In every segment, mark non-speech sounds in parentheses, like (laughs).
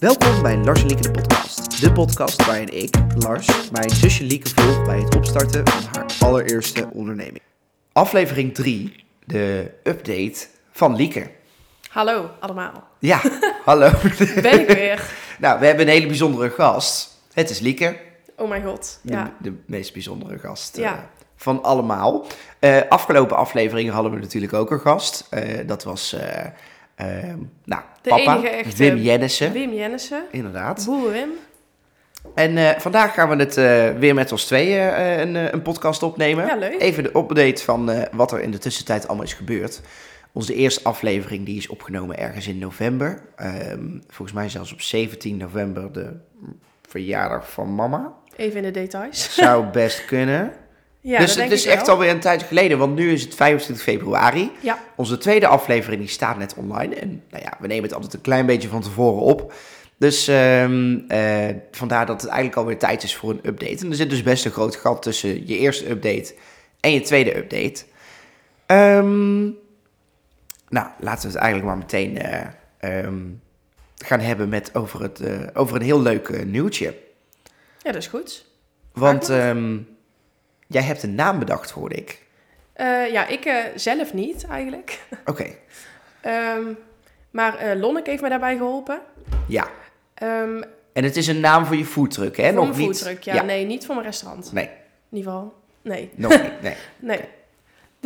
Welkom bij Lars en Lieke de podcast. De podcast waarin ik, Lars, mijn zusje Lieke volg bij het opstarten van haar allereerste onderneming. Aflevering 3, de update van Lieke. Hallo allemaal. Ja, (laughs) hallo. Ben ik weer. (laughs) nou, we hebben een hele bijzondere gast. Het is Lieke, Oh mijn god. de, Ja. de meest bijzondere gast eh, van allemaal. Eh, afgelopen afleveringen hadden we natuurlijk ook een gast. Eh, dat was, eh, eh, nou, De papa, enige echte Wim Jennissen. Wim Jennissen. Inderdaad. Boer Wim. En eh, vandaag gaan we het eh, weer met ons tweeën eh, een, een podcast opnemen. Ja, leuk. Even de update van wat er in de tussentijd allemaal is gebeurd. Onze eerste aflevering die is opgenomen ergens in november. Ehm, volgens mij zelfs op 17 november de verjaardag van mama. Even in de details. Zou (laughs) best kunnen. Ja, dus het is wel. echt alweer een tijd geleden, want nu is het 25 februari. Ja. Onze tweede aflevering die staat net online. En nou ja, we nemen het altijd een klein beetje van tevoren op. Dus ehm, eh, vandaar dat het eigenlijk alweer tijd is voor een update. En er zit dus best een groot gat tussen je eerste update en je tweede update. Ehm, nou, laten we het eigenlijk maar meteen eh, ehm, gaan hebben met over, het, eh, over een heel leuk nieuwtje. Ja, dat is goed. Want jij hebt een naam bedacht, hoorde ik. Eh, ja, ik eh, zelf niet eigenlijk. (laughs) Oké, Ehm, maar Lonneke heeft me daarbij geholpen. ja. Ehm En het is een naam voor je foodtruck, hè? voor Nog mijn niet. foodtruck. Ja, nee, niet voor mijn restaurant. Nee, In ieder geval. Nee. nog niet. Nee. (laughs) Nee.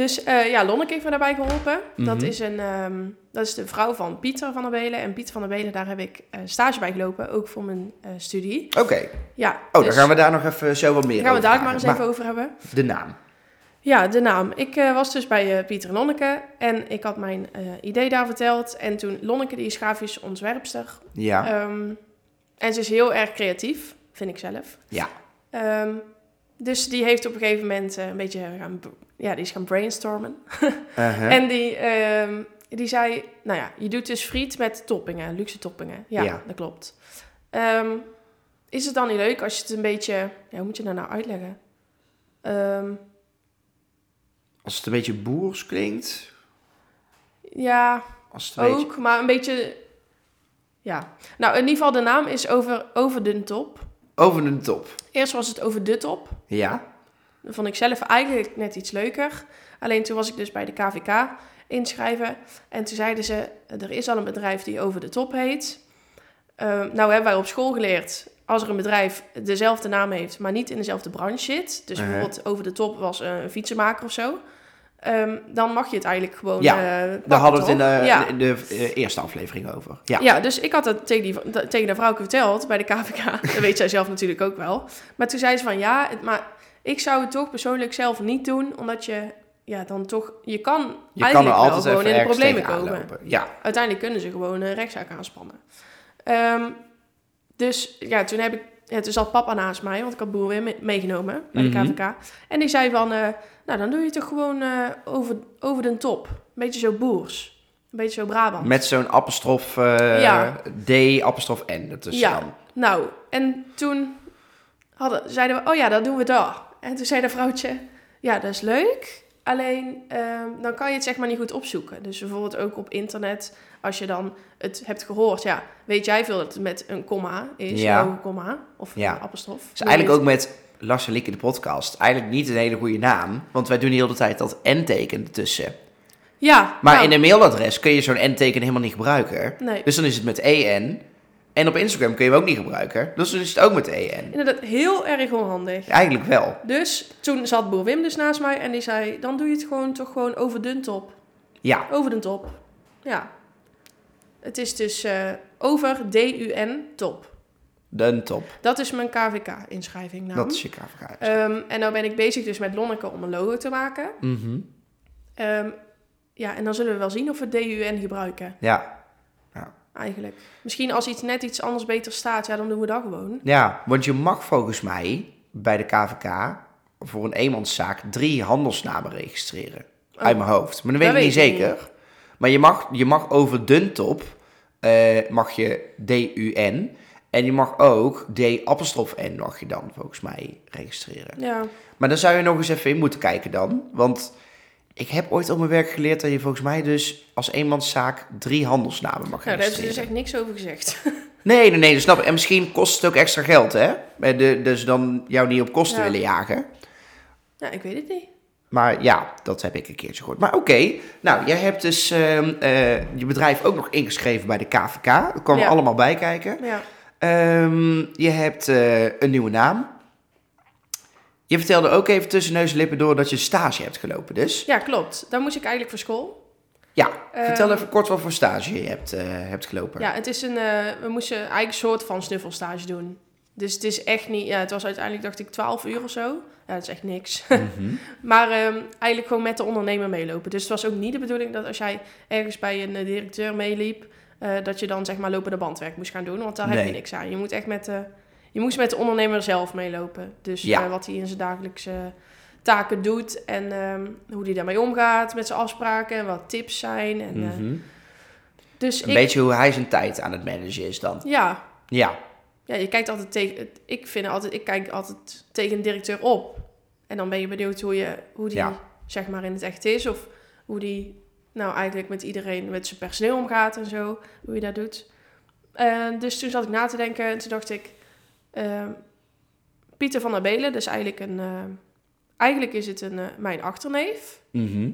Dus eh, ja, Lonneke heeft me daarbij geholpen. Dat, Mhm. is een, ehm, dat is de vrouw van Pieter van der Belen. En Pieter van der Belen, daar heb ik eh, stage bij gelopen. Ook voor mijn eh, studie. Oké. Ja, Oh, dus dan gaan we daar nog even zo wat meer daar gaan we over daar maar eens even over hebben. De naam. Ja, de naam. Ik was dus bij Pieter en Lonneke en ik had mijn idee daar verteld. En toen Lonneke, die is grafisch ontwerpster. Ja. Ehm, en ze is heel erg creatief, vind ik zelf. ja. Ehm, dus die heeft op een gegeven moment een beetje gaan, ja, die is gaan brainstormen. (laughs) En die, ehm, die zei, nou ja, je doet dus friet met toppingen, luxe toppingen. Ja, Ja. dat klopt. Ehm, is het dan niet leuk als je het een beetje, ja, hoe moet je dat nou uitleggen? Ehm, Als het een beetje boers klinkt. ja, Als het beetje... ook, maar een beetje, ja. Nou, in ieder geval de naam is over, over de top. Over de top. Eerst was het over de top. Ja. Dat vond ik zelf eigenlijk net iets leuker. Alleen toen was ik dus bij de KVK inschrijven. En toen zeiden ze, er is al een bedrijf die over de top heet. Ehm, nou hebben wij op school geleerd, als er een bedrijf dezelfde naam heeft, maar niet in dezelfde branche zit. Dus Uh-huh. bijvoorbeeld over de top was een fietsenmaker of zo. ehm, dan mag je het eigenlijk gewoon Ja, eh, Daar hadden we het in toch? de, Ja. in de eh, eerste aflevering over. Ja. Ja. dus ik had dat tegen, die, tegen de vrouwke verteld bij de KVK. (laughs) Dat weet zij zelf natuurlijk ook wel. Maar toen zei ze van ja, het, maar ik zou het toch persoonlijk zelf niet doen, omdat je ja, dan toch, je kan Je kan er eigenlijk wel gewoon in de problemen komen. Ja. Uiteindelijk kunnen ze gewoon een rechtszaak aanspannen. Ehm, dus ja, toen heb ik, ja, toen zat papa naast mij, want ik had boer weer mee- meegenomen bij de Mhm. KVK. En die zei van, eh, nou dan doe je toch gewoon eh, over, over de top. Een beetje zo boers. Een beetje zo Brabant. Met zo'n apostrof Ja. D, apostrof N ertussen Ja. dan. Nou, en toen hadden, zeiden we, oh ja, dat doen we daar. En toen zei de vrouwtje, ja, dat is leuk. Alleen, ehm, dan kan je het zeg maar niet goed opzoeken. Dus bijvoorbeeld ook op internet, als je dan het hebt gehoord, ja, weet jij veel dat het met een komma is, Ja. een komma, of Ja. een apostrof. Dus eigenlijk ook met Lars en Lieke de podcast. Eigenlijk niet een hele goede naam. Want wij doen de hele tijd dat N-teken ertussen. Ja, Maar nou, in een mailadres kun je zo'n N-teken helemaal niet gebruiken. Nee, Dus dan is het met EN. En op Instagram kun je hem ook niet gebruiken. Dus dan is het ook met EN. inderdaad heel erg onhandig. Eigenlijk wel. Dus toen zat boer Wim dus naast mij en die zei, dan doe je het gewoon toch gewoon over de top. Ja, Over de top. Ja. Het is dus eh, over D-U-N top. de top. Dat is mijn KVK-inschrijving naam. Dat is je KVK. Ehm, en nou ben ik bezig dus met Lonneke om een logo te maken. Mhm. Ehm, ja, en dan zullen we wel zien of we D-U-N gebruiken, Ja. Eigenlijk. Misschien als iets net iets anders beter staat, ja, dan doen we dat gewoon. ja, want je mag volgens mij bij de KVK voor een eenmanszaak drie handelsnamen registreren. Oh, Uit mijn hoofd. Maar dat weet ik niet weet zeker. Maar je mag, je mag over Duntop, eh mag je D-U-N. En je mag ook D-apostrof N mag je dan volgens mij registreren. Ja, Maar dan zou je nog eens even in moeten kijken dan. Want ik heb ooit op mijn werk geleerd dat je volgens mij dus als eenmanszaak drie handelsnamen mag nou, daar hebben ze dus echt niks over gezegd. (laughs) Nee, nee, nee, dat snap ik. En misschien kost het ook extra geld, hè? De- Dus dan jou niet op kosten Ja. willen jagen. Ja, ik weet het niet. Maar ja, dat heb ik een keertje gehoord. Maar oké, nou, jij hebt dus ehm, eh, je bedrijf ook nog ingeschreven bij de KVK. Dat kwam Ja. allemaal bij kijken. Ja. Ehm, je hebt eh, een nieuwe naam. Je vertelde ook even tussen neus en lippen door dat je stage hebt gelopen, dus. ja, klopt. Daar moest ik eigenlijk voor school. Ja, vertel Ehm, even kort wat voor stage je hebt, eh, hebt gelopen. Ja, het is een, eh, we moesten eigenlijk een soort van snuffelstage doen. Dus het is echt niet, ja, het was uiteindelijk dacht ik 12 uur of zo. Ja, dat is echt niks. (laughs) Mhm. maar ehm, eigenlijk gewoon met de ondernemer meelopen. Dus het was ook niet de bedoeling dat als jij ergens bij een eh, directeur meeliep, dat je dan zeg maar lopende bandwerk moest gaan doen. Want daar heb je niks aan. Je moet echt met de, je moest met de ondernemer zelf meelopen. Dus Ja. eh, wat hij in zijn dagelijkse taken doet en ehm, hoe hij daarmee omgaat met zijn afspraken en wat tips zijn. En, eh, Mhm. dus Een ik, beetje hoe hij zijn tijd aan het managen is dan. ja, Ja, ja, je kijkt altijd tegen. Ik vind altijd, ik kijk altijd tegen een directeur op. En dan ben je benieuwd hoe, je, hoe die Ja. zeg maar in het echt is. Of hoe die nou eigenlijk met iedereen, met zijn personeel omgaat en zo. Hoe je dat doet. En dus toen zat ik na te denken en toen dacht ik... eh, Pieter van der Belen, dus eigenlijk een... eh, eigenlijk is het een, eh, mijn achterneef, Mhm.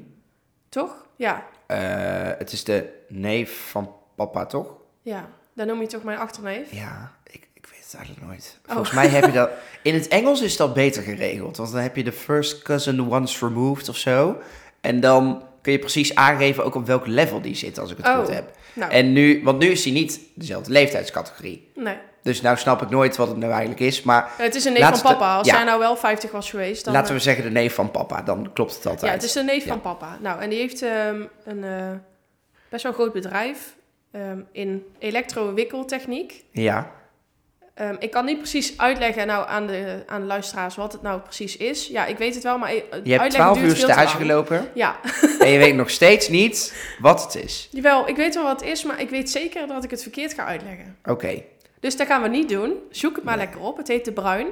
toch? Ja, Eh, het is de neef van papa, toch? ja. Dan noem je toch mijn achterneef? Ja, ik, ik weet het eigenlijk nooit. Oh. Volgens mij heb je dat... (laughs) In het Engels is dat beter geregeld. Want dan heb je de first cousin once removed of zo. En dan kun je precies aangeven ook op welk level die zit, als ik het Oh. goed heb. Nou, En nu, want nu is hij niet dezelfde leeftijdscategorie. nee. Dus nou snap ik nooit wat het nou eigenlijk is. Maar Het is een neef van papa. Als ja. hij nou wel 50 was geweest, dan... laten eh, we zeggen de neef van papa. Dan klopt het altijd. Ja, het is de neef Ja. van papa. Nou, en die heeft ehm, een eh, best wel groot bedrijf ehm, in elektro-wikkeltechniek. Ja. Ehm, ik kan niet precies uitleggen nou, aan, de, aan de luisteraars wat het nou precies is. Ja, ik weet het wel, maar eh, Je hebt uitleggen 12 duurt uur stage gelopen. Ja, (laughs) en je weet nog steeds niet wat het is. jawel, ik weet wel wat het is, maar ik weet zeker dat ik het verkeerd ga uitleggen. Oké. Dus dat gaan we niet doen. Zoek het maar Nee. lekker op. Het heet de bruin.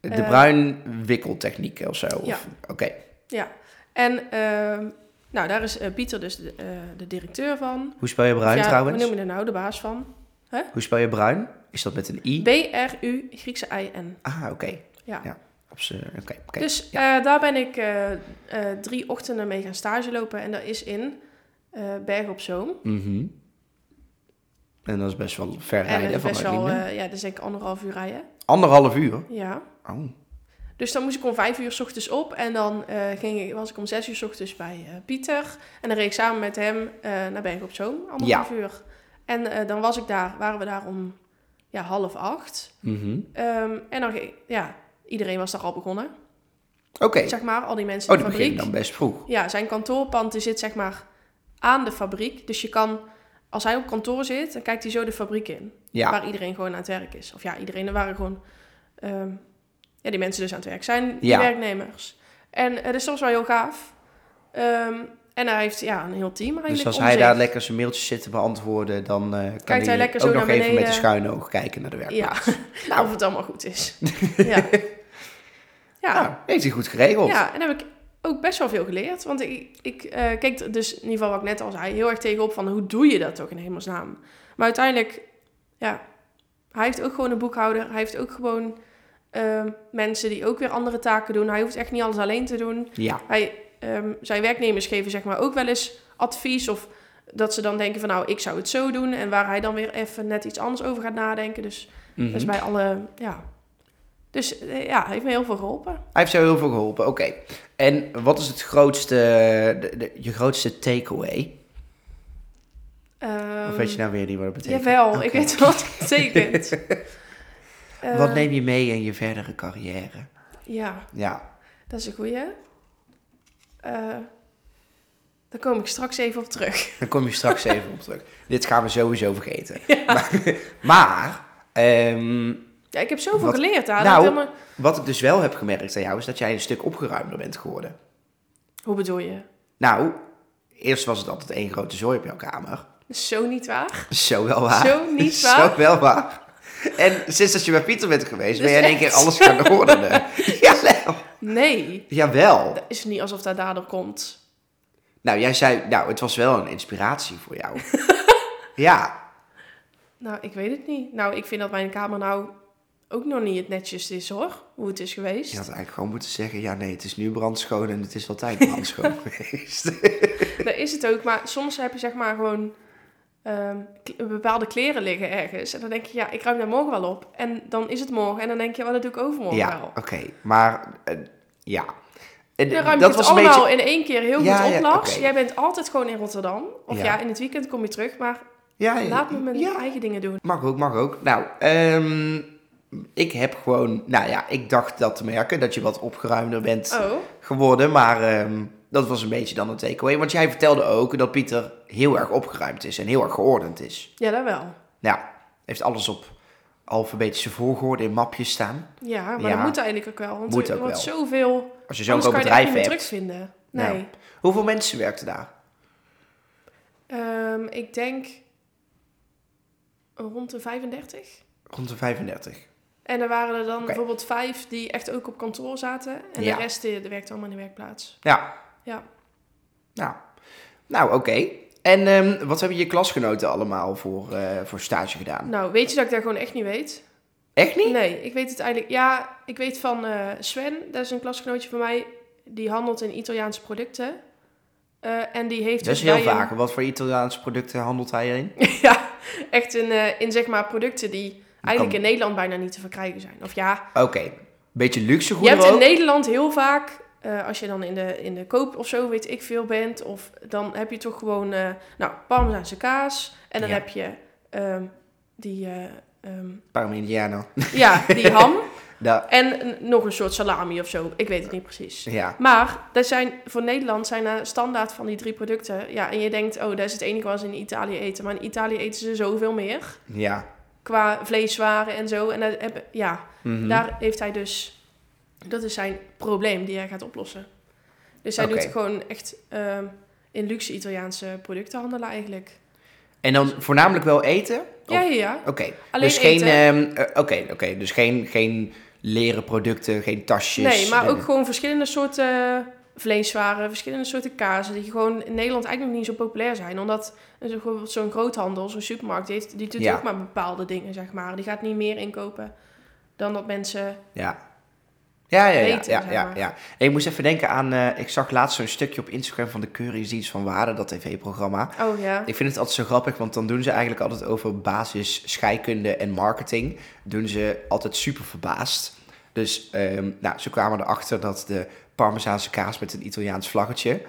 De Eh, bruin wikkeltechniek of zo. Ja. Oké. Ja, en ehm, nou, daar is eh, Pieter dus de, eh, de directeur van. Hoe spel je bruin ja, trouwens? Hoe noem je er nou? De baas van. Hoe spel je bruin? Is dat met een i? B-R-U, Griekse I-N. Ah, oké. Ja. Ja. Oké. Dus Ja. daar ben ik drie ochtenden mee gaan stage lopen. En dat is in Berg op Zoom. Mhm. En dat is best wel ver En rijden van best wel, eh, ja, dat is denk ik anderhalf uur rijden. Anderhalf uur? Ja. Oh. Dus dan moest ik om vijf uur s ochtends op. En dan eh, ging ik, was ik om zes uur s ochtends bij eh, Pieter. En dan reed ik samen met hem naar Berg op Zoom. Anderhalf uur. En dan was ik daar, waren we daar om ja, half acht. Mhm. Ehm, en dan ging, ja, iedereen was daar al begonnen. Oké. Zeg maar, al die mensen Oh, in de die begin fabriek. dan best vroeg. Ja, zijn kantoorpand zit zeg maar aan de fabriek. Dus je kan, als hij op kantoor zit, dan kijkt hij zo de fabriek in. Ja. Waar iedereen gewoon aan het werk is. Of ja, iedereen, er waren gewoon... ehm, ja, die mensen dus aan het werk zijn, die Ja. werknemers. En eh dus dat was wel heel gaaf. Ehm, en hij heeft ja, een heel team eigenlijk Dus als hij zich. daar lekker zijn mailtjes zit te beantwoorden, dan eh, kan Kijkt hij ook nog even met de beneden. schuine oog kijken naar de werkplaats. Ja, (laughs) Nou. of het allemaal goed is. ja. Ja. (laughs) Nou, heeft hij goed geregeld. Ja, en heb ik ook best wel veel geleerd. Want ik, ik eh, keek dus, in ieder geval wat ik net al zei, heel erg tegenop van hoe doe je dat toch in hemelsnaam? Maar uiteindelijk, ja, hij heeft ook gewoon een boekhouder. Hij heeft ook gewoon ehm, mensen die ook weer andere taken doen. Hij hoeft echt niet alles alleen te doen. Ja. Hij, ehm, zijn werknemers geven zeg maar ook wel eens advies of dat ze dan denken van nou, ik zou het zo doen. En waar hij dan weer even net iets anders over gaat nadenken. Dus Mhm. dat is bij alle, ja. Dus eh, ja, hij heeft me heel veel geholpen. Hij heeft jou heel veel geholpen, oké. En wat is het grootste, de, de- je grootste takeaway? of weet je nou weer niet wat het betekent? Ehm, Jawel, Oké. ik weet wat het betekent. (laughs) Wat Eh, neem je mee in je verdere carrière? Ja, Ja, dat is een goeie. Eh daar kom ik straks even op terug. (laughs) daar kom je straks even op terug. Dit gaan we sowieso vergeten. (laughs) Maar, maar ehm, Ja, ik heb zoveel Wat- geleerd daar. Nou- helemaal- wat ik dus wel heb gemerkt aan jou, is dat jij een stuk opgeruimder bent geworden. Hoe bedoel je? Nou, eerst was het altijd één grote zooi op jouw kamer. Zo niet waar. Zo wel waar. Zo niet (laughs) waar. Zo wel waar. En sinds dat je bij Pieter bent geweest, ben Dat jij in één keer alles gaan ordenen. (laughs) Jawel. Nee, Jawel. dat is niet alsof dat daardoor komt. Nou, jij zei, nou, het was wel een inspiratie voor jou. (laughs) ja. Nou, ik weet het niet. Nou, ik vind dat mijn kamer nou ook nog niet het netjes is hoor. Hoe het is geweest. Je had eigenlijk gewoon moeten zeggen, ja nee, het is nu brandschoon en het is altijd (laughs) brandschoon geweest. (laughs) Dat is het ook. Maar soms heb je zeg maar gewoon ehm, bepaalde kleren liggen ergens. En dan denk je, ja, ik ruim daar morgen wel op. En dan is het morgen. En dan denk je, wat dat doe ik overmorgen ja, wel. oké. Maar, eh, ja. En, Dan ruim dat het was allemaal beetje... in één keer heel Ja, goed op. Jij bent altijd gewoon in Rotterdam. Of Ja. ja. in het weekend kom je terug. Maar Ja, ja, laat me mijn ja. eigen dingen doen. Mag ook, mag ook. Nou, ehm, ik heb gewoon... Nou ja, ik dacht dat te merken, dat je wat opgeruimder bent Oh, geworden. Maar ehm, dat was een beetje dan een takeaway. Want jij vertelde ook dat Pieter heel erg opgeruimd is en heel erg geordend is. ja, dat wel. Nou, heeft alles op alfabetische volgorde in mapjes staan. Ja, maar Ja. dat moet eigenlijk ook wel. Want Moet er ook wordt wel. zoveel... Als je zo'n groot bedrijf niet meer hebt. terugvinden. Nee. Hoeveel mensen werkten daar? Ehm, ik denk rond de 35. Rond de 35. En er waren er dan bijvoorbeeld vijf die echt ook op kantoor zaten. En Ja. de rest die, die werkte allemaal in de werkplaats. Ja. Ja. Nou, nou oké. En ehm, wat hebben je klasgenoten allemaal voor, eh, voor stage gedaan? Nou, weet je dat ik dat gewoon echt niet weet? Echt niet? Nee, ik weet het eigenlijk... Ja, ik weet van eh, Sven, dat is een klasgenootje van mij. Die handelt in Italiaanse producten. Eh, en die heeft Dat is dus heel een- vaak. Wat voor Italiaanse producten handelt hij in? (laughs) ja, echt in, eh, in zeg maar producten die eigenlijk Kan- in Nederland bijna niet te verkrijgen zijn. Of ja, Oké. Beetje luxe je goederen hebt in ook? Nederland heel vaak, eh, als je dan in de, in de koop of zo, weet ik veel, bent, of dan heb je toch gewoon, eh nou, Parmezaanse kaas. En dan Ja. heb je ehm, die, ehm, Parmigiano. (laughs) ja, die ham. Da- En nog een soort salami of zo. Ik weet het niet precies. ja. Maar dat zijn, voor Nederland zijn er standaard van die drie producten. Ja, en je denkt, oh, dat is het enige wat ze in Italië eten. Maar in Italië eten ze zoveel meer. Ja. Qua vleeswaren en zo. En dat ja, Mhm. daar heeft hij dus... Dat is zijn probleem die hij gaat oplossen. Dus hij doet gewoon echt ehm, in luxe Italiaanse producten handelen eigenlijk. En dan voornamelijk wel eten? Ja, Of- ja, ja. Oké. Alleen Dus geen... eten. ehm, eh, Oké, oké. Dus geen, geen leren producten, geen tasjes. Nee, maar ook gewoon verschillende soorten vleeswaren, verschillende soorten kazen, die gewoon in Nederland eigenlijk nog niet zo populair zijn. Omdat bijvoorbeeld zo'n groothandel, zo'n supermarkt, die, heeft, die doet Ja. ook maar bepaalde dingen, zeg maar. Die gaat niet meer inkopen dan dat mensen... Ja. Ja, ja, ja, Weten, ja, ja, ja. En ik moest even denken aan, eh, ik zag laatst zo'n stukje op Instagram van de Keuringsdienst van Waarde, dat tv-programma. Oh ja, Ik vind het altijd zo grappig, want dan doen ze eigenlijk altijd over basis scheikunde en marketing. Doen ze altijd super verbaasd. Dus ehm, nou, ze kwamen erachter dat de Parmezaanse kaas met een Italiaans vlaggetje.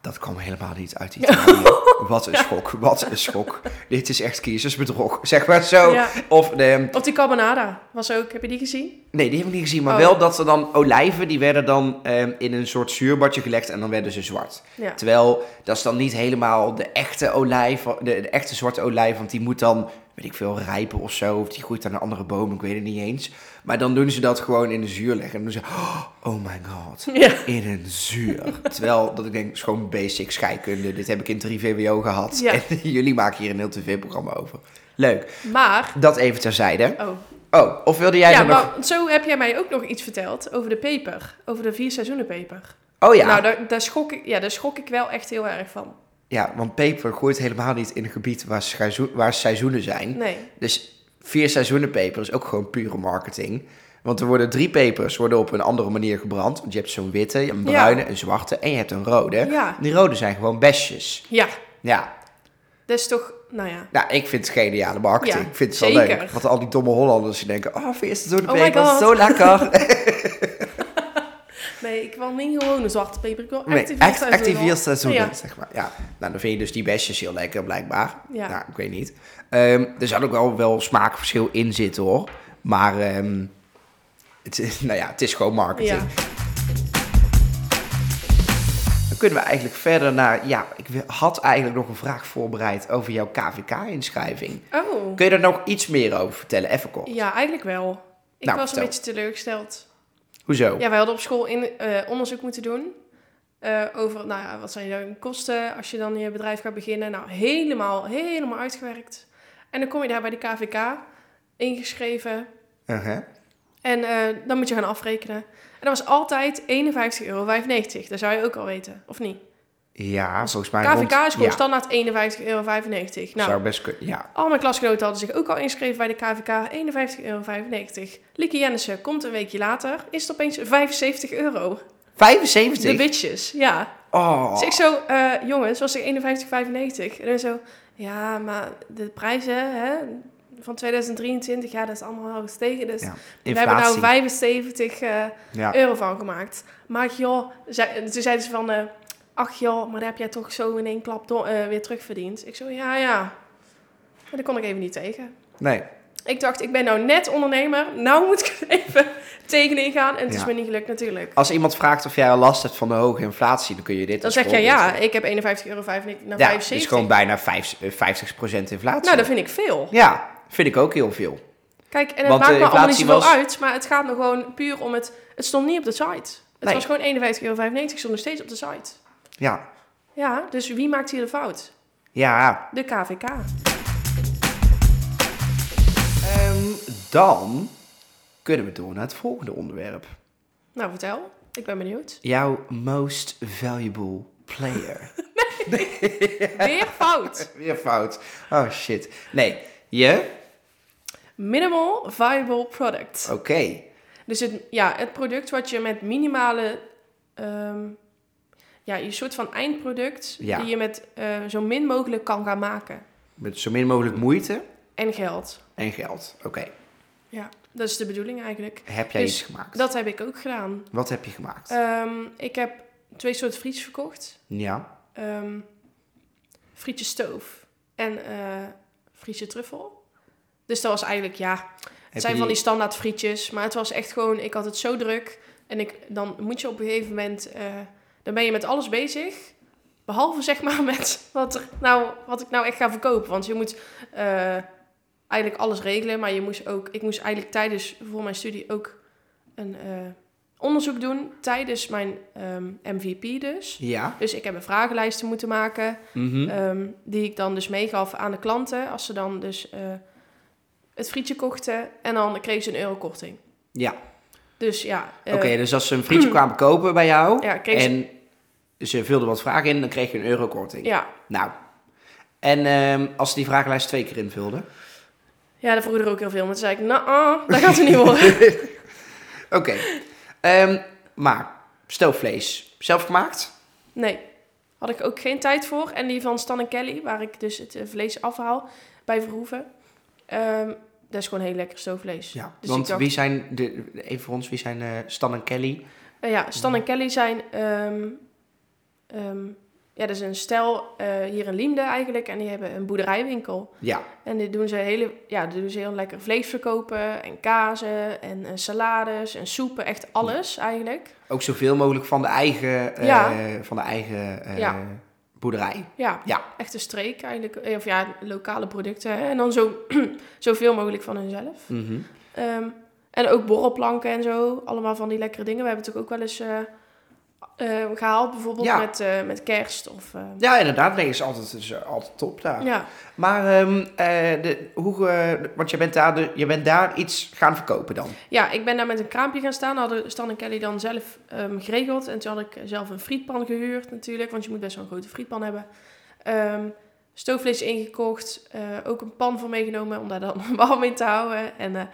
dat kwam helemaal niet uit Italië. (laughs) Wat een schok, wat een schok. Dit is echt kiezersbedrog, zeg maar zo. Ja. Of de, Of die carbonara was ook, heb je die gezien? Nee, die heb ik niet gezien. Maar Oh. wel dat er dan olijven, die werden dan ehm, in een soort zuurbadje gelegd en dan werden ze zwart. Ja. Terwijl, dat is dan niet helemaal de echte olijf, de, de echte zwarte olijf, want die moet dan, weet ik veel, rijpen of zo. Of die groeit aan een andere boom, ik weet het niet eens. Maar dan doen ze dat gewoon in de zuur leggen. En dan doen ze, oh my god, (laughs) Ja. in een zuur. Terwijl, dat ik denk, is gewoon basic scheikunde. Dit heb ik in 3 VWO gehad. Ja. En (laughs) jullie maken hier een heel tv-programma over. Leuk. Maar, Dat even terzijde. oh. Oh, of wilde jij Ja, nog... maar zo heb jij mij ook nog iets verteld over de peper. Over de vier seizoenen peper. Oh ja. Nou, daar, daar, schrok ik, ja, daar schrok ik wel echt heel erg van. Ja, want peper groeit helemaal niet in een gebied waar, seizoen- waar seizoenen zijn. Nee. Dus vier seizoenen peper is ook gewoon pure marketing. Want er worden drie pepers worden op een andere manier gebrand. Want je hebt zo'n witte, een bruine, een zwarte en je hebt een rode. Ja. Die rode zijn gewoon besjes. Ja, Ja, dat is toch, nou ja. nou, ik vind het geniale marketing. Ja, ik vind het wel leuk. Want al die domme Hollanders die denken, oh, vier seizoenen Oh zo lekker. (laughs) Nee, ik wil niet gewoon een zwarte peper. Ik wil Nee, echt vier echt, vier seizoenen, Ja. zeg maar. Ja. Nou, dan vind je dus die besjes heel lekker, blijkbaar. Ja. Nou, ik weet niet. Ehm, er zal ook wel, wel smaakverschil in zitten, hoor. Maar, ehm, het, is, (laughs) nou ja, het is gewoon marketing. Ja. Dan kunnen we eigenlijk verder naar... Ja, ik had eigenlijk nog een vraag voorbereid over jouw KVK-inschrijving. Oh, Kun je daar nog iets meer over vertellen? Even kort. ja, eigenlijk wel. Ik Nou, was een beetje teleurgesteld. Hoezo? Ja, wij hadden op school in, eh, onderzoek moeten doen. eh, over, nou ja, wat zijn jouw kosten als je dan je bedrijf gaat beginnen. Nou, helemaal, helemaal uitgewerkt. En dan kom je daar bij de KVK, ingeschreven. Uh-huh. En eh, dan moet je gaan afrekenen. En dat was altijd 51,95 euro. Dat zou je ook al weten, of niet? Ja, volgens mij KVK rond... is gewoon ja, standaard 51,95 euro. Nou, zou best kunnen, ja. al mijn klasgenoten hadden zich ook al ingeschreven bij de KVK. 51,95 euro. Lieke Jennissen komt een weekje later. Is het opeens 75 euro. 75? De bitches, ja. Oh. Dus ik zo, eh, jongens, was ik 51,95. En dan zo, ja, maar de prijzen hè, van 2023, ja, dat is allemaal wel gestegen. Dus Ja, we hebben nou inflatie. 75 eh, Ja. euro van gemaakt. Maar joh, zei, toen zeiden ze van, eh, ach joh, maar daar heb jij toch zo in één klap eh, weer terugverdiend. Ik zo, ja, ja. Maar daar kon ik even niet tegen. Nee. Ik dacht, ik ben nou net ondernemer, nou moet ik even (laughs) tegenin gaan. En het is me niet gelukt natuurlijk. Als iemand vraagt of jij al last hebt van de hoge inflatie, dan kun je dit Dan zeg jij, voorbeeld ja, ik heb 51,95 euro naar Ja, 75. het is gewoon bijna vijf- eh, 50% inflatie. Nou, dat vind ik veel. Ja, vind ik ook heel veel. Kijk, en het Want maakt me allemaal niet zoveel was- uit, maar het gaat me gewoon puur om het... Het stond niet op de site. Het Nee. was gewoon 51,95 euro, stond nog steeds op de site. Ja. Ja, dus wie maakt hier de fout? Ja, De KVK. ehm, dan kunnen we door naar het volgende onderwerp. Nou, vertel. Ik ben benieuwd. Jouw most valuable player. (laughs) (laughs) Weer fout. Weer fout. Oh shit. Nee, je? Minimal viable product. Oké. Dus het, ja, het product wat je met minimale... ehm, ja, je soort van eindproduct... Ja. die je met eh, zo min mogelijk kan gaan maken. Met zo min mogelijk moeite En geld. en geld. Oké. Ja, dat is de bedoeling eigenlijk. Heb jij Dus iets gemaakt? Dat heb ik ook gedaan. Wat heb je gemaakt? Ehm, ik heb twee soorten frietjes verkocht. ja. Ehm frietje stoof en eh frietje truffel. Dus dat was eigenlijk, ja, het Heb zijn je van die standaard frietjes. Maar het was echt gewoon, ik had het zo druk. En ik, dan moet je op een gegeven moment, eh, dan ben je met alles bezig. Behalve zeg maar (laughs) met wat, er nou, wat ik nou echt ga verkopen. Want je moet eh, eigenlijk alles regelen. Maar je moest ook, ik moest eigenlijk tijdens, voor mijn studie ook een eh, onderzoek doen. Tijdens mijn ehm, MVP dus. Ja. Dus ik heb een vragenlijsten moeten maken. Mhm. Ehm, die ik dan dus meegaf aan de klanten. Als ze dan dus eh, het frietje kochten. En dan kregen ze een euro korting. ja. Dus ja. Oké, dus als ze een frietje (clears throat) kwamen kopen bij jou Ja, kreeg ze- en ze vulden wat vragen in, dan kreeg je een euro korting. Ja. Nou. En ehm, als ze die vragenlijst twee keer invulden? ja, dat vroeg er ook heel veel. Maar toen zei ik, nou, dat gaat er niet worden. (laughs) (laughs) Oké. Ehm, maar, stoofvlees, zelf gemaakt? Nee, had ik ook geen tijd voor. En die van Stan en Kelly, waar ik dus het eh, vlees afhaal bij Verhoeven. ehm, dat is gewoon heel lekker stoofvlees. Ja. Dus Want dacht- wie zijn, de, even voor ons, wie zijn eh, Stan en Kelly? Eh, ja, Stan en Kelly zijn... ehm, ja, dat is een stel eh, hier in Liemde eigenlijk. En die hebben een boerderijwinkel. Ja. En dit doen ze, hele, ja, dit doen ze heel lekker vlees verkopen. En kazen en, salades en soepen. Echt alles eigenlijk. Ook zoveel mogelijk van de eigen, eh, Ja. van de eigen eh, Ja. boerderij. Ja, Ja. echt een streek eigenlijk. Of ja, lokale producten. Hè. En dan zo, (clears throat) zoveel mogelijk van hunzelf. Ehm, en ook borrelplanken en zo. Allemaal van die lekkere dingen. We hebben het ook wel eens eh, gehaald. Bijvoorbeeld Ja. met, eh, met kerst. Of, eh, Ja, inderdaad. Nee, is altijd, is altijd top daar. ja. Maar, ehm, eh, de, hoe, eh, want je bent, daar de, je bent daar iets gaan verkopen dan? Ja, ik ben daar met een kraampje gaan staan. Hadden Stan en Kelly dan zelf ehm, geregeld. En toen had ik zelf een frietpan gehuurd natuurlijk. Want je moet best wel een grote frietpan hebben. Ehm stoofvlees ingekocht. ook een pan voor meegenomen om daar dan (laughs) warm in te houden. En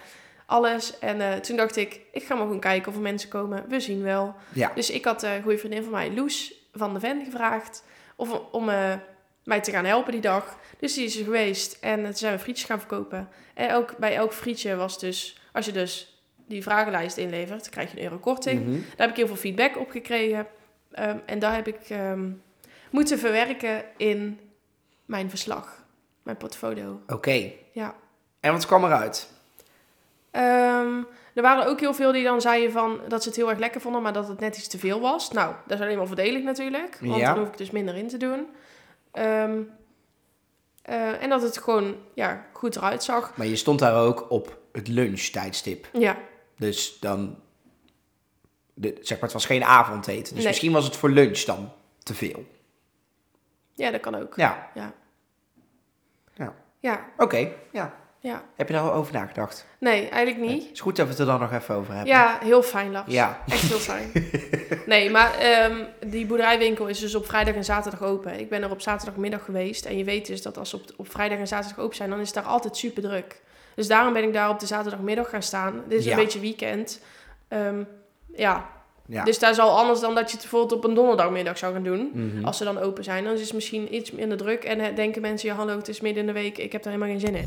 alles. En eh, toen dacht ik, ik ga maar gewoon kijken of er mensen komen. We zien wel. Ja. Dus ik had eh, een goede vriendin van mij, Loes van de Ven, gevraagd. Of, om eh, mij te gaan helpen die dag. Dus die is er geweest. En toen zijn we frietjes gaan verkopen. En ook bij elk frietje was dus... Als je dus die vragenlijst inlevert, krijg je een euro korting. Mhm. Daar heb ik heel veel feedback op gekregen. Ehm, en daar heb ik ehm, moeten verwerken in mijn verslag. Mijn portfolio. Oké. Ja. En wat kwam eruit? Ehm, er waren ook heel veel die dan zeiden van dat ze het heel erg lekker vonden, maar dat het net iets te veel was. Nou, dat is alleen maar voordelig natuurlijk, want Ja. dan hoef ik dus minder in te doen. Ehm, eh, en dat het gewoon ja, goed eruit zag. Maar je stond daar ook op het lunchtijdstip. Ja, Dus dan, de, zeg maar, het was geen avondeten. Dus Nee. misschien was het voor lunch dan te veel. ja dat kan ook. Ja, Ja. Ja. Ja, oké. Ja. Ja. Heb je daar al over nagedacht? Nee, eigenlijk niet. Het is goed dat we het er dan nog even over hebben. Ja, heel fijn, Lars. Ja. Echt heel fijn. (laughs) Nee, maar ehm, die boerderijwinkel is dus op vrijdag en zaterdag open. Ik ben er op zaterdagmiddag geweest. En je weet dus dat als ze op, op vrijdag en zaterdag open zijn, dan is het daar altijd super druk. Dus daarom ben ik daar op de zaterdagmiddag gaan staan. Dit is Ja. een beetje weekend. Ehm, ja. Ja. dus daar zal anders dan dat je het bijvoorbeeld op een donderdagmiddag zou gaan doen. Mhm. Als ze dan open zijn, dan is het misschien iets minder druk. En eh, denken mensen, ja hallo, het is midden in de week, ik heb daar helemaal geen zin in.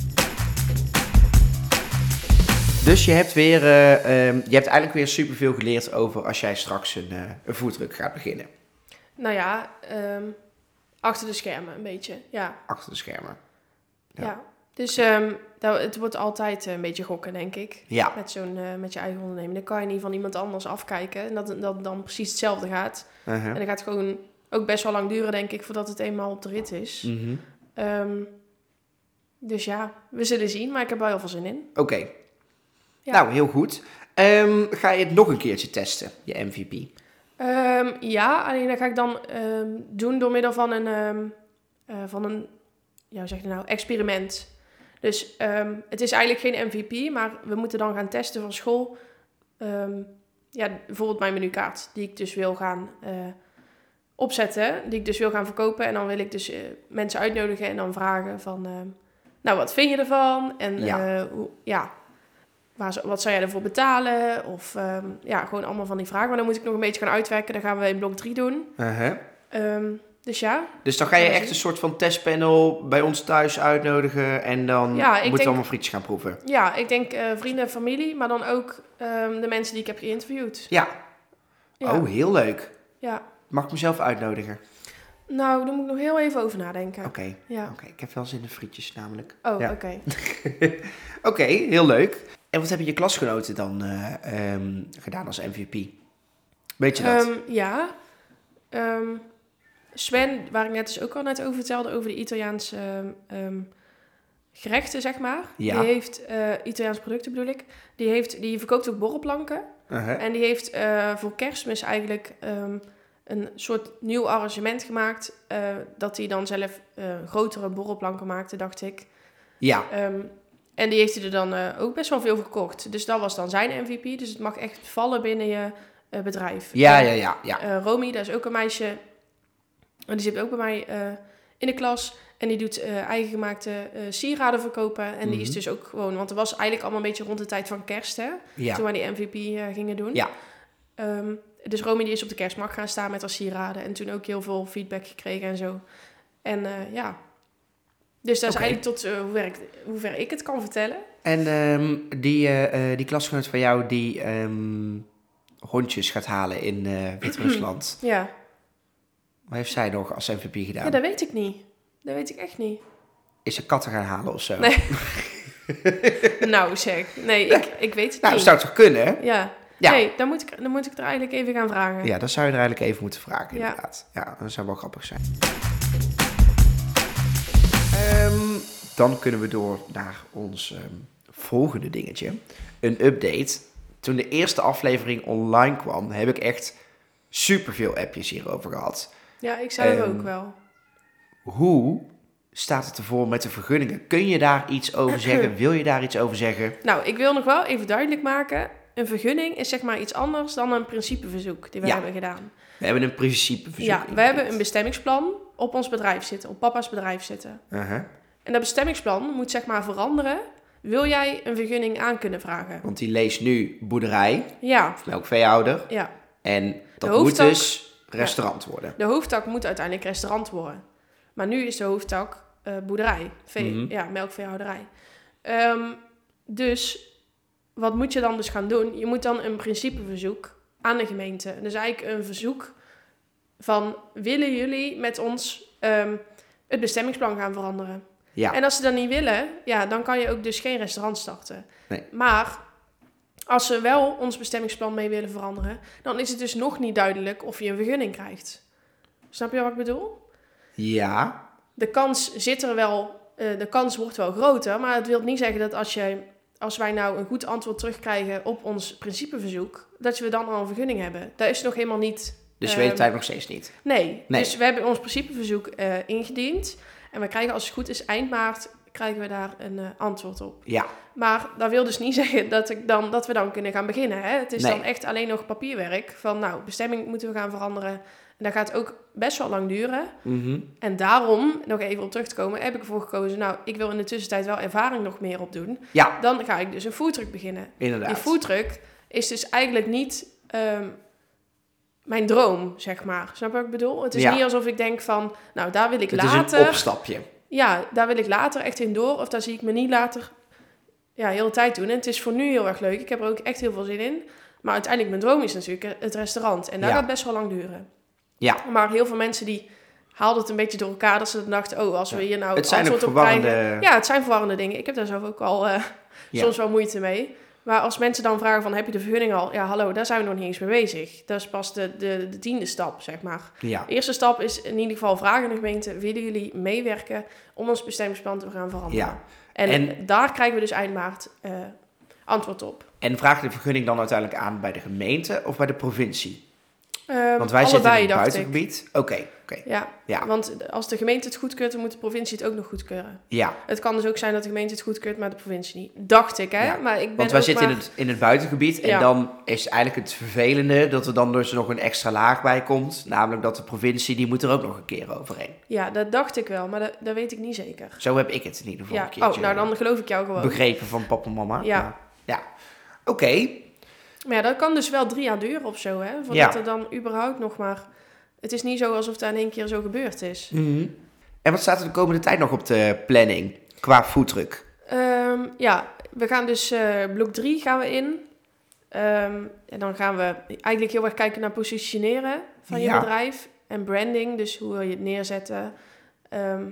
Dus je hebt weer, eh, ehm, je hebt eigenlijk weer superveel geleerd over als jij straks een, eh een voetdruk gaat beginnen. Nou ja, ehm, achter de schermen een beetje, ja. Achter de schermen. Ja. Ja. Dus ehm, nou, het wordt altijd eh, een beetje gokken, denk ik. Ja. Met, zo'n, met je eigen onderneming. Dan kan je niet van iemand anders afkijken. En dat, dat dan precies hetzelfde gaat. Uh-huh. En dan gaat het gewoon ook best wel lang duren, denk ik, voordat het eenmaal op de rit is. Mhm. Dus ja, we zullen zien. Maar ik heb er wel heel veel zin in. Oké. Ja. Nou, heel goed. Ehm, ga je het nog een keertje testen, je MVP? Ehm, ja, alleen dat ga ik dan ehm, doen door middel van een, eh, van een ja, hoe zeg je nou, experiment. Dus het is eigenlijk geen MVP, maar we moeten dan gaan testen van school. Ja, bijvoorbeeld mijn menukaart, die ik dus wil gaan eh, opzetten, die ik dus wil gaan verkopen. En dan wil ik dus eh, mensen uitnodigen en dan vragen van, nou, wat vind je ervan? En ja, hoe, ja waar, wat zou jij ervoor betalen? Of ehm, ja, gewoon allemaal van die vragen. Maar dan moet ik nog een beetje gaan uitwerken. Dat gaan we in blok 3 doen. Uh-huh. Ehm, dus ja, Dus dan ga je echt een soort van testpanel bij ons thuis uitnodigen en dan Ja, moeten we allemaal frietjes gaan proeven. ja, ik denk eh, vrienden en familie, maar dan ook ehm, de mensen die ik heb geïnterviewd. Ja. Ja. Oh, heel leuk. ja. Mag ik mezelf uitnodigen? Nou, daar moet ik nog heel even over nadenken. Oké. Ja. Oké, ik heb wel zin in frietjes namelijk. Oh, Ja. oké. (laughs) Oké, heel leuk. En wat hebben je klasgenoten dan eh, ehm, gedaan als MVP? Weet je dat? Ehm, ja. Ehm, Sven, waar ik net dus ook al net over vertelde, over de Italiaanse gerechten, zeg maar. Ja. Die heeft, eh Italiaanse producten bedoel ik, die, heeft, die verkoopt ook borrelplanken. Uh-huh. En die heeft eh, voor kerstmis eigenlijk een soort nieuw arrangement gemaakt. dat hij dan zelf grotere borrelplanken maakte, dacht ik. Ja, en die heeft hij er dan eh, ook best wel veel verkocht. Dus dat was dan zijn MVP. Dus het mag echt vallen binnen je eh, bedrijf. ja, En, ja, ja. ja. eh, Romy, dat is ook een meisje. En die zit ook bij mij in de klas. En die doet eigen gemaakte sieraden verkopen. En die is Mhm. dus ook gewoon... Want het was eigenlijk allemaal een beetje rond de tijd van kerst, hè? ja. Toen wij die MVP gingen doen. Ja. Ehm, dus Romy die is op de kerstmarkt gaan staan met haar sieraden. En toen ook heel veel feedback gekregen en zo. En ja... Dus dat is eigenlijk tot eh, hoe, ver ik, hoe ver ik het kan vertellen. En ehm, die, eh, eh, die klasgenoot van jou die ehm, hondjes gaat halen in eh, Wit-Rusland. (clears throat) Ja. Wat heeft zij nog als MVP ja, gedaan? dat weet ik niet. Dat weet ik echt niet. Is ze katten gaan halen of zo? Nee. (laughs) (laughs) nou zeg, nee, ik, ik weet het Nou, dat niet. zou toch kunnen? hè? Ja. Ja. Nee, dan moet, ik, dan moet ik er eigenlijk even gaan vragen. Ja, dat zou je er eigenlijk even moeten vragen, Ja. inderdaad. Ja, dat zou wel grappig zijn. Ehm, dan kunnen we door naar ons ehm, volgende dingetje. Een update. Toen de eerste aflevering online kwam, heb ik echt superveel appjes hierover gehad. Ja, ik zelf Ehm, ook wel. Hoe staat het ervoor met de vergunningen? Kun je daar iets over zeggen? Wil je daar iets over zeggen? Nou, ik wil nog wel even duidelijk maken. Een vergunning is zeg maar iets anders dan een principeverzoek die we Ja. hebben gedaan. We hebben een principeverzoek. Ja, we hebben een bestemmingsplan op ons bedrijf zitten, op papa's bedrijf zitten. En dat bestemmingsplan moet zeg maar veranderen. Wil jij een vergunning aan kunnen vragen? Want die leest nu boerderij, Ja, melkveehouder. ja. En dat moet dus restaurant worden. De hoofdtak moet uiteindelijk restaurant worden. Maar nu is de hoofdtak eh, boerderij. Vee, Mhm. Ja, melkveehouderij. Ehm, dus wat moet je dan dus gaan doen? Je moet dan een principeverzoek aan de gemeente. Dus eigenlijk een verzoek van... willen jullie met ons ehm, het bestemmingsplan gaan veranderen? Ja, En als ze dat niet willen, ja, dan kan je ook dus geen restaurant starten. Nee. Maar als ze wel ons bestemmingsplan mee willen veranderen, dan is het dus nog niet duidelijk of je een vergunning krijgt. Snap je wat ik bedoel? ja, De kans zit er wel, eh, de kans wordt wel groter, maar het wil niet zeggen dat als, je, als wij nou een goed antwoord terugkrijgen op ons principeverzoek, dat we dan al een vergunning hebben. Dat is nog helemaal niet. Dus je Ehm, weet het eigenlijk nog steeds niet. Nee. Nee. dus we hebben ons principeverzoek eh, ingediend. En we krijgen als het goed is eind maart krijgen we daar een eh, antwoord op. Ja, Maar dat wil dus niet (laughs) zeggen dat, ik dan, dat we dan kunnen gaan beginnen. Hè? Het is Nee. dan echt alleen nog papierwerk. Van nou, bestemming moeten we gaan veranderen. En dat gaat ook best wel lang duren. mhm. En daarom, nog even op terug te komen, heb ik ervoor gekozen... nou, ik wil in de tussentijd wel ervaring nog meer opdoen. ja Dan ga ik dus een foodtruck beginnen. inderdaad. Die foodtruck is dus eigenlijk niet ehm, mijn droom, zeg maar. Snap je wat ik bedoel? Het is Ja. niet alsof ik denk van, nou, daar wil ik het later... is een opstapje. Ja, daar wil ik later echt in door. Of daar zie ik me niet later ja, heel de tijd doen. En het is voor nu heel erg leuk. Ik heb er ook echt heel veel zin in. Maar uiteindelijk, mijn droom is natuurlijk het restaurant. En dat Ja. gaat best wel lang duren. Ja. Maar heel veel mensen die haalden het een beetje door elkaar. Dat ze dan dachten, oh, als we hier nou Het zijn antwoord op verwarrende... krijgen... Ja, het zijn verwarrende dingen. Ik heb daar zelf ook al eh, Ja. soms wel moeite mee. Maar als mensen dan vragen van, heb je de vergunning al? Ja, hallo, daar zijn we nog niet eens mee bezig. Dat is pas de, de, de tiende stap, zeg maar. Ja, De eerste stap is in ieder geval vragen aan de gemeente: willen jullie meewerken om ons bestemmingsplan te gaan veranderen? ja. En, En- daar krijgen we dus eind maart eh, antwoord op. En vraag de vergunning dan uiteindelijk aan bij de gemeente of bij de provincie? Ehm, Want wij zitten in het buitengebied. Oké, oké. Ja, Ja. want als de gemeente het goedkeurt, dan moet de provincie het ook nog goedkeuren. Ja, Het kan dus ook zijn dat de gemeente het goedkeurt, maar de provincie niet. Dacht ik, hè? Ja, Maar ik ben want wij zitten maar... in, het, in het buitengebied. En Ja. dan is eigenlijk het vervelende dat er dan dus nog een extra laag bij komt. Namelijk dat de provincie, die moet er ook nog een keer overheen. Ja, dat dacht ik wel, maar dat, dat weet ik niet zeker. Zo heb ik het in ieder geval Ja, een keertje oh, nou dan geloof ik jou gewoon. begrepen van papa en mama. Ja. Maar, ja. Oké, Maar ja, dat kan dus wel drie jaar duren of zo, hè? Voordat Ja. er dan überhaupt nog maar... Het is niet zo alsof dat in één keer zo gebeurd is. Mhm. En wat staat er de komende tijd nog op de planning qua foodtruck? Ehm, ja, we gaan dus eh, blok 3 gaan we in. Ehm, en dan gaan we eigenlijk heel erg kijken naar positioneren van je Ja. bedrijf. En branding, dus hoe wil je het neerzetten. Ehm,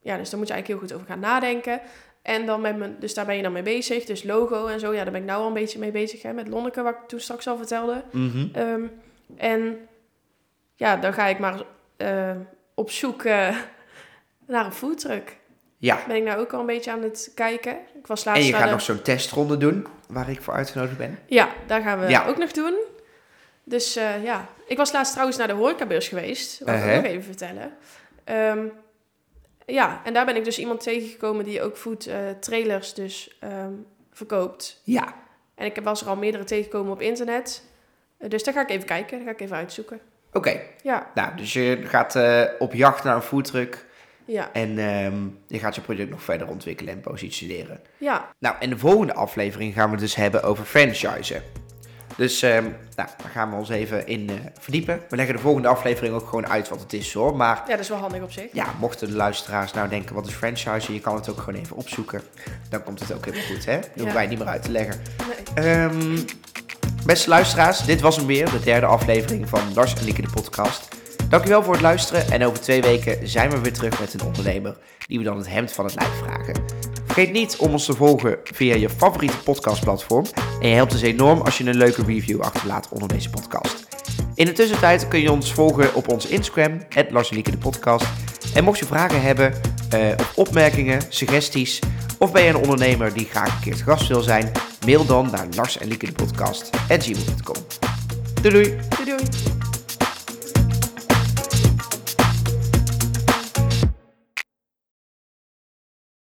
ja, dus daar moet je eigenlijk heel goed over gaan nadenken. En dan met mijn, dus daar ben je dan mee bezig. Dus logo en zo, ja, daar ben ik nou al een beetje mee bezig. Hè, met Lonneke, wat ik toen straks al vertelde. Mhm. Ehm, en ja, dan ga ik maar eh, op zoek eh, (laughs) naar een foodtruck. Ja, Ben ik nou ook al een beetje aan het kijken. Ik was en laatst je naar gaat de- nog zo'n testronde doen, waar ik voor uitgenodigd ben. Ja, daar gaan we Ja. ook nog doen. Dus eh, ja, ik was laatst trouwens naar de horecabeurs geweest. Wil ik Uh-huh. ook nog even vertellen. Ehm, ja, en daar ben ik dus iemand tegengekomen die ook food eh, trailers dus ehm, verkoopt. Ja, En ik was er al meerdere tegengekomen op internet. Eh, dus daar ga ik even kijken, daar ga ik even uitzoeken. oké. Ja, Nou, dus je gaat eh, op jacht naar een foodtruck ja, en ehm, je gaat je product nog verder ontwikkelen en positioneren. ja. Nou, in de volgende aflevering gaan we het dus hebben over franchisen. Dus ehm, nou, daar gaan we ons even in eh, verdiepen. We leggen de volgende aflevering ook gewoon uit wat het is hoor. Maar Ja, dat is wel handig op zich. ja, mochten de luisteraars nou denken wat is franchise, je kan het ook gewoon even opzoeken. Dan komt het ook helemaal goed hè. Dat hoeven Ja. wij niet meer uit te leggen. Nee. Ehm, beste luisteraars, dit was hem weer, de derde aflevering van Lars en Lieke de podcast. Dankjewel voor het luisteren en over twee weken zijn we weer terug met een ondernemer die we dan het hemd van het lijf vragen. Vergeet niet om ons te volgen via je favoriete podcastplatform en je helpt ons enorm als je een leuke review achterlaat onder deze podcast. In de tussentijd kun je ons volgen op onze Instagram, de podcast. En mocht je vragen hebben, eh, opmerkingen, suggesties, of ben je een ondernemer die graag een keer te gast wil zijn, mail dan naar Lars en Lieke de podcast Doei doei! Doei doei.